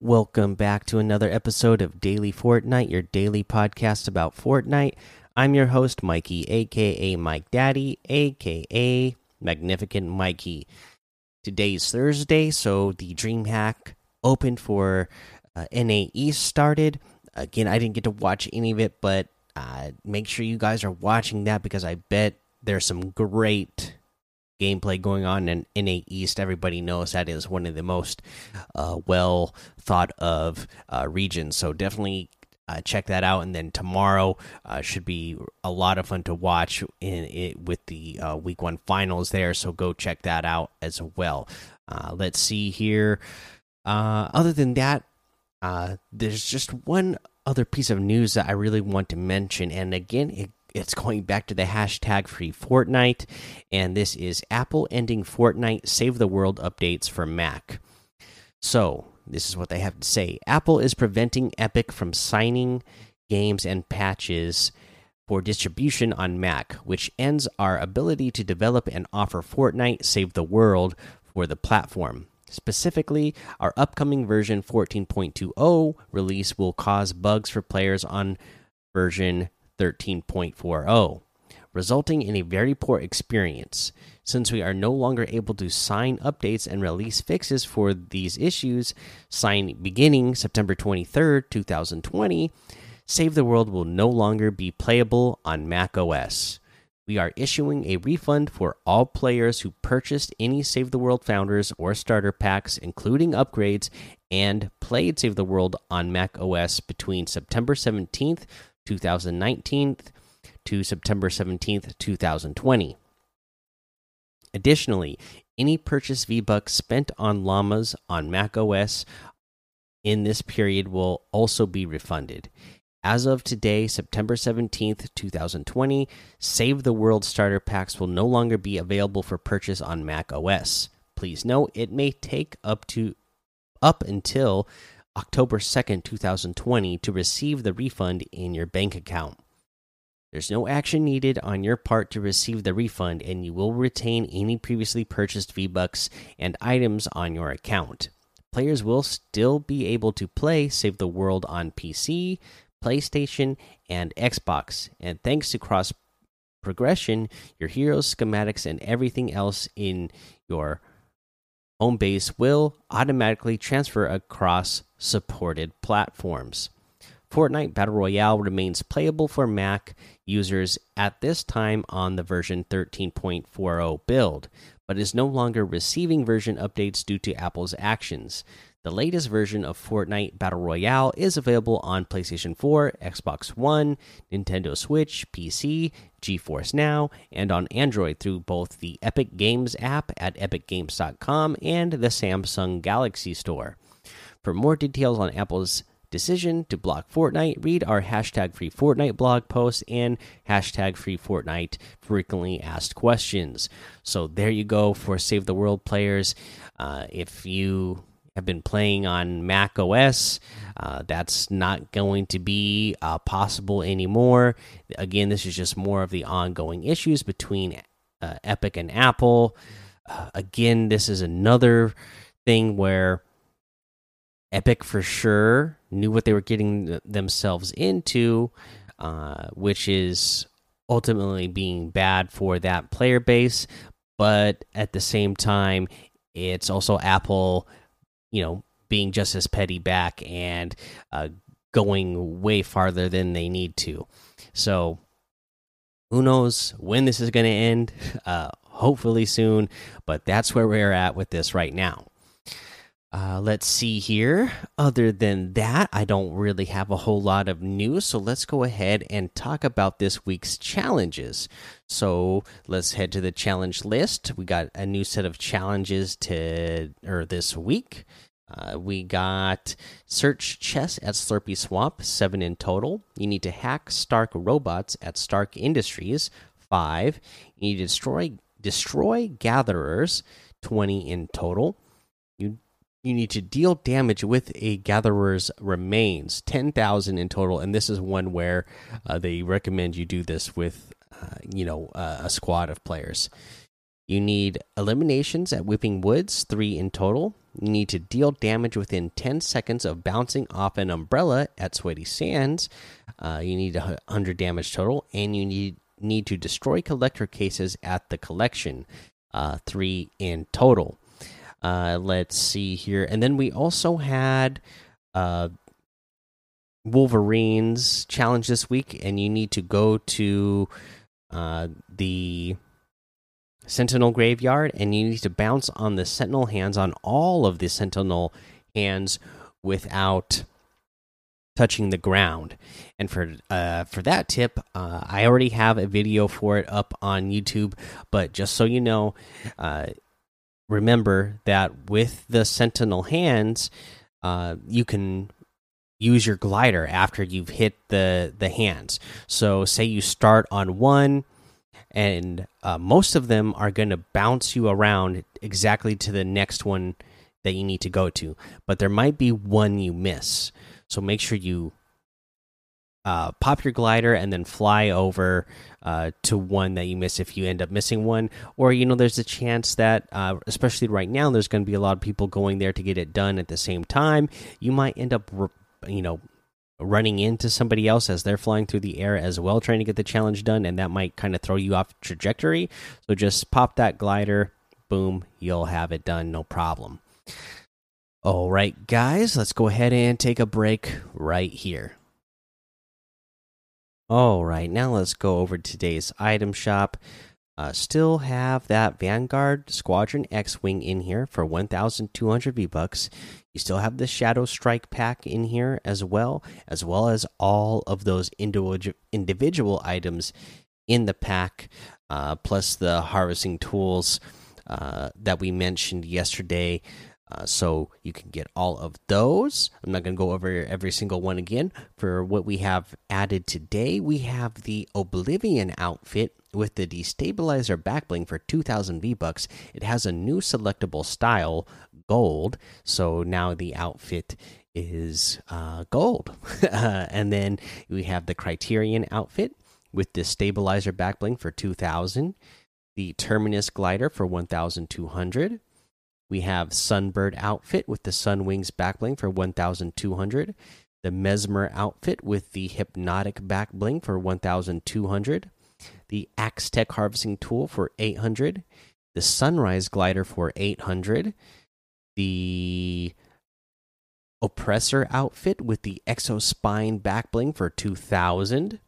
Welcome back to another episode of Daily Fortnite, your daily podcast about Fortnite. I'm your host, Mikey, aka Mike Daddy, aka Magnificent Mikey. Today's Thursday, so the DreamHack opened for uh, NA East started. Again, I didn't get to watch any of it, but uh, make sure you guys are watching that because I bet there's some great gameplay going on in NA East. Everybody knows that is one of the most uh, well thought of uh, regions. So definitely uh, check that out. And then tomorrow uh, should be a lot of fun to watch in it with the uh, week one finals there. So go check that out as well. Uh, let's see here. other than that, there's just one other piece of news that I really want to mention. And again, it it's going back to the hashtag free Fortnite, and this is Apple ending Fortnite Save the World updates for Mac. So, this is what they have to say Apple is preventing Epic from signing games and patches for distribution on Mac, which ends our ability to develop and offer Fortnite Save the World for the platform. Specifically, our upcoming version 14.20 release will cause bugs for players on version 13.40, resulting in a very poor experience. Since we are no longer able to sign updates and release fixes for these issues, sign beginning September 23rd, 2020, Save the World will no longer be playable on Mac OS. We are issuing a refund for all players who purchased any Save the World Founders or starter packs, including upgrades, and played Save the World on Mac OS between September 17th 2019 to September 17th, 2020. Additionally, any purchase V-Bucks spent on llamas on macOS in this period will also be refunded. As of today, September 17th, 2020, Save the World starter packs will no longer be available for purchase on Mac OS. Please note it may take up to up until October 2nd, 2020 to receive the refund in your bank account. There's no action needed on your part to receive the refund, and you will retain any previously purchased V Bucks and items on your account. Players will still be able to play Save the World on PC, PlayStation, and Xbox, and thanks to cross progression, your heroes, schematics, and everything else in your home base will automatically transfer across supported platforms. Fortnite Battle Royale remains playable for Mac users at this time on the version 13.40 build, but is no longer receiving version updates due to Apple's actions. The latest version of Fortnite Battle Royale is available on PlayStation 4, Xbox One, Nintendo Switch, PC, GeForce Now, and on Android through both the Epic Games app at epicgames.com and the Samsung Galaxy Store. For more details on Apple's decision to block Fortnite, read our hashtag free Fortnite blog post and hashtag free Fortnite frequently asked questions. So there you go for Save the World players. Uh, if you have been playing on Mac OS, uh, that's not going to be uh, possible anymore. Again, this is just more of the ongoing issues between uh, Epic and Apple. Uh, again, this is another thing where Epic for sure knew what they were getting themselves into, uh, which is ultimately being bad for that player base. But at the same time, it's also Apple you know, being just as petty back and uh, going way farther than they need to. So, who knows when this is going to end? Uh, hopefully soon, but that's where we're at with this right now. Uh, let's see here. Other than that, I don't really have a whole lot of news. So let's go ahead and talk about this week's challenges. So let's head to the challenge list. We got a new set of challenges to or this week. Uh, we got search chess at Slurpy Swamp, seven in total. You need to hack Stark robots at Stark Industries, five. You need to destroy destroy gatherers, twenty in total. You need to deal damage with a gatherer's remains 10,000 in total and this is one where uh, they recommend you do this with uh, you know uh, a squad of players you need eliminations at Weeping Woods 3 in total You need to deal damage within 10 seconds of bouncing off an umbrella at Sweaty Sands. Uh, you need 100 damage total, and you need need to destroy collector cases at the collection. Uh, three in total. Uh, let's see here, and then we also had uh, Wolverines challenge this week, and you need to go to uh, the Sentinel Graveyard, and you need to bounce on the Sentinel hands on all of the Sentinel hands without touching the ground. And for uh, for that tip, uh, I already have a video for it up on YouTube. But just so you know, uh, remember that with the Sentinel hands, uh, you can use your glider after you've hit the the hands. So say you start on one and uh, most of them are going to bounce you around exactly to the next one that you need to go to but there might be one you miss so make sure you uh, pop your glider and then fly over uh, to one that you miss if you end up missing one or you know there's a chance that uh, especially right now there's going to be a lot of people going there to get it done at the same time you might end up you know running into somebody else as they're flying through the air as well, trying to get the challenge done, and that might kind of throw you off trajectory. So just pop that glider, boom, you'll have it done, no problem. All right, guys, let's go ahead and take a break right here. All right, now let's go over today's item shop. Uh, still have that Vanguard Squadron X Wing in here for 1,200 V Bucks. You still have the Shadow Strike pack in here as well, as well as all of those individual individual items in the pack, uh, plus the harvesting tools uh, that we mentioned yesterday. Uh, so you can get all of those. I'm not going to go over every single one again. For what we have added today, we have the Oblivion outfit with the destabilizer backbling for 2000 V bucks. It has a new selectable style, gold. So now the outfit is uh, gold. and then we have the Criterion outfit with the stabilizer backbling for 2000, the Terminus glider for 1200 we have Sunbird outfit with the Sun Wings backbling for 1200. The Mesmer outfit with the Hypnotic backbling for 1200. The Axe Tech harvesting tool for 800. The Sunrise glider for 800. The Oppressor outfit with the Exospine backbling for 2000.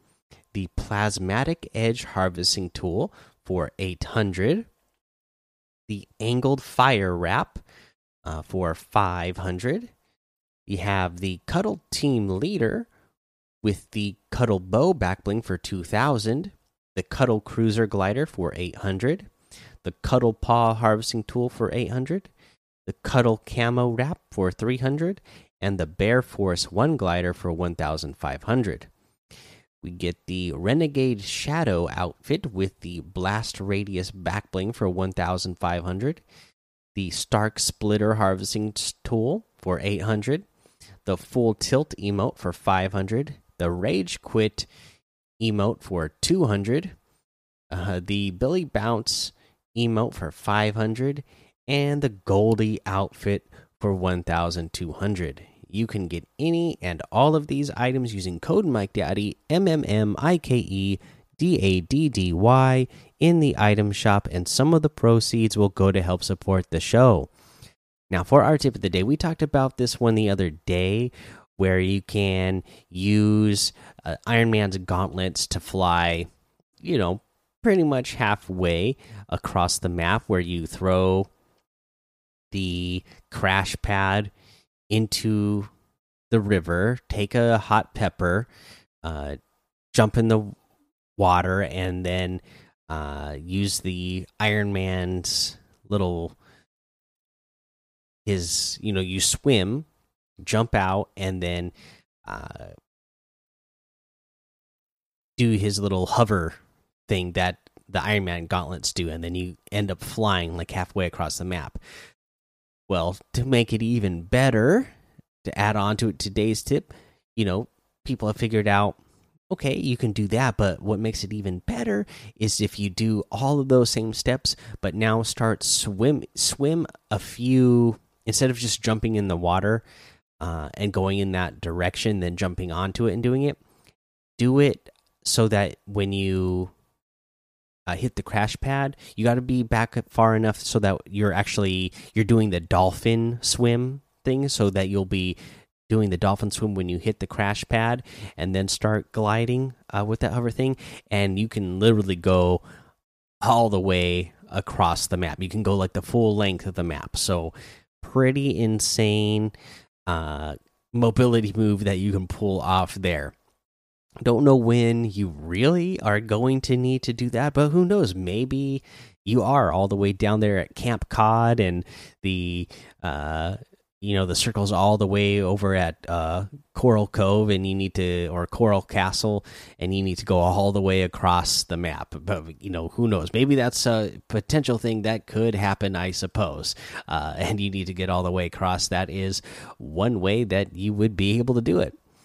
The Plasmatic Edge harvesting tool for 800 the angled fire wrap uh, for 500. You have the Cuddle Team Leader with the Cuddle Bow backbling for 2000. The Cuddle Cruiser Glider for 800. The Cuddle Paw Harvesting Tool for 800. The Cuddle Camo Wrap for 300. And the Bear Force 1 Glider for 1500. We get the Renegade Shadow outfit with the Blast Radius backbling for 1500, the Stark Splitter harvesting tool for 800, the Full Tilt emote for 500, the Rage Quit emote for 200, uh, the Billy Bounce emote for 500, and the Goldie outfit for 1200 you can get any and all of these items using code Mike Daddy M M M I K E D A D D Y in the item shop, and some of the proceeds will go to help support the show. Now, for our tip of the day, we talked about this one the other day where you can use uh, Iron Man's gauntlets to fly, you know, pretty much halfway across the map where you throw the crash pad into the river, take a hot pepper, uh, jump in the water, and then uh, use the Iron Man's little his you know you swim, jump out, and then uh, do his little hover thing that the Iron Man gauntlets do, and then you end up flying like halfway across the map. Well, to make it even better, to add on to it today's tip, you know, people have figured out okay, you can do that, but what makes it even better is if you do all of those same steps, but now start swim swim a few instead of just jumping in the water uh, and going in that direction, then jumping onto it and doing it, do it so that when you uh, hit the crash pad, you got to be back far enough so that you're actually you're doing the dolphin swim thing, so that you'll be doing the dolphin swim when you hit the crash pad, and then start gliding uh, with that hover thing, and you can literally go all the way across the map. You can go like the full length of the map. So pretty insane uh, mobility move that you can pull off there. Don't know when you really are going to need to do that, but who knows? Maybe you are all the way down there at Camp Cod and the uh, you know the circle's all the way over at uh, Coral Cove, and you need to or Coral Castle, and you need to go all the way across the map. But you know who knows? Maybe that's a potential thing that could happen. I suppose, uh, and you need to get all the way across. That is one way that you would be able to do it.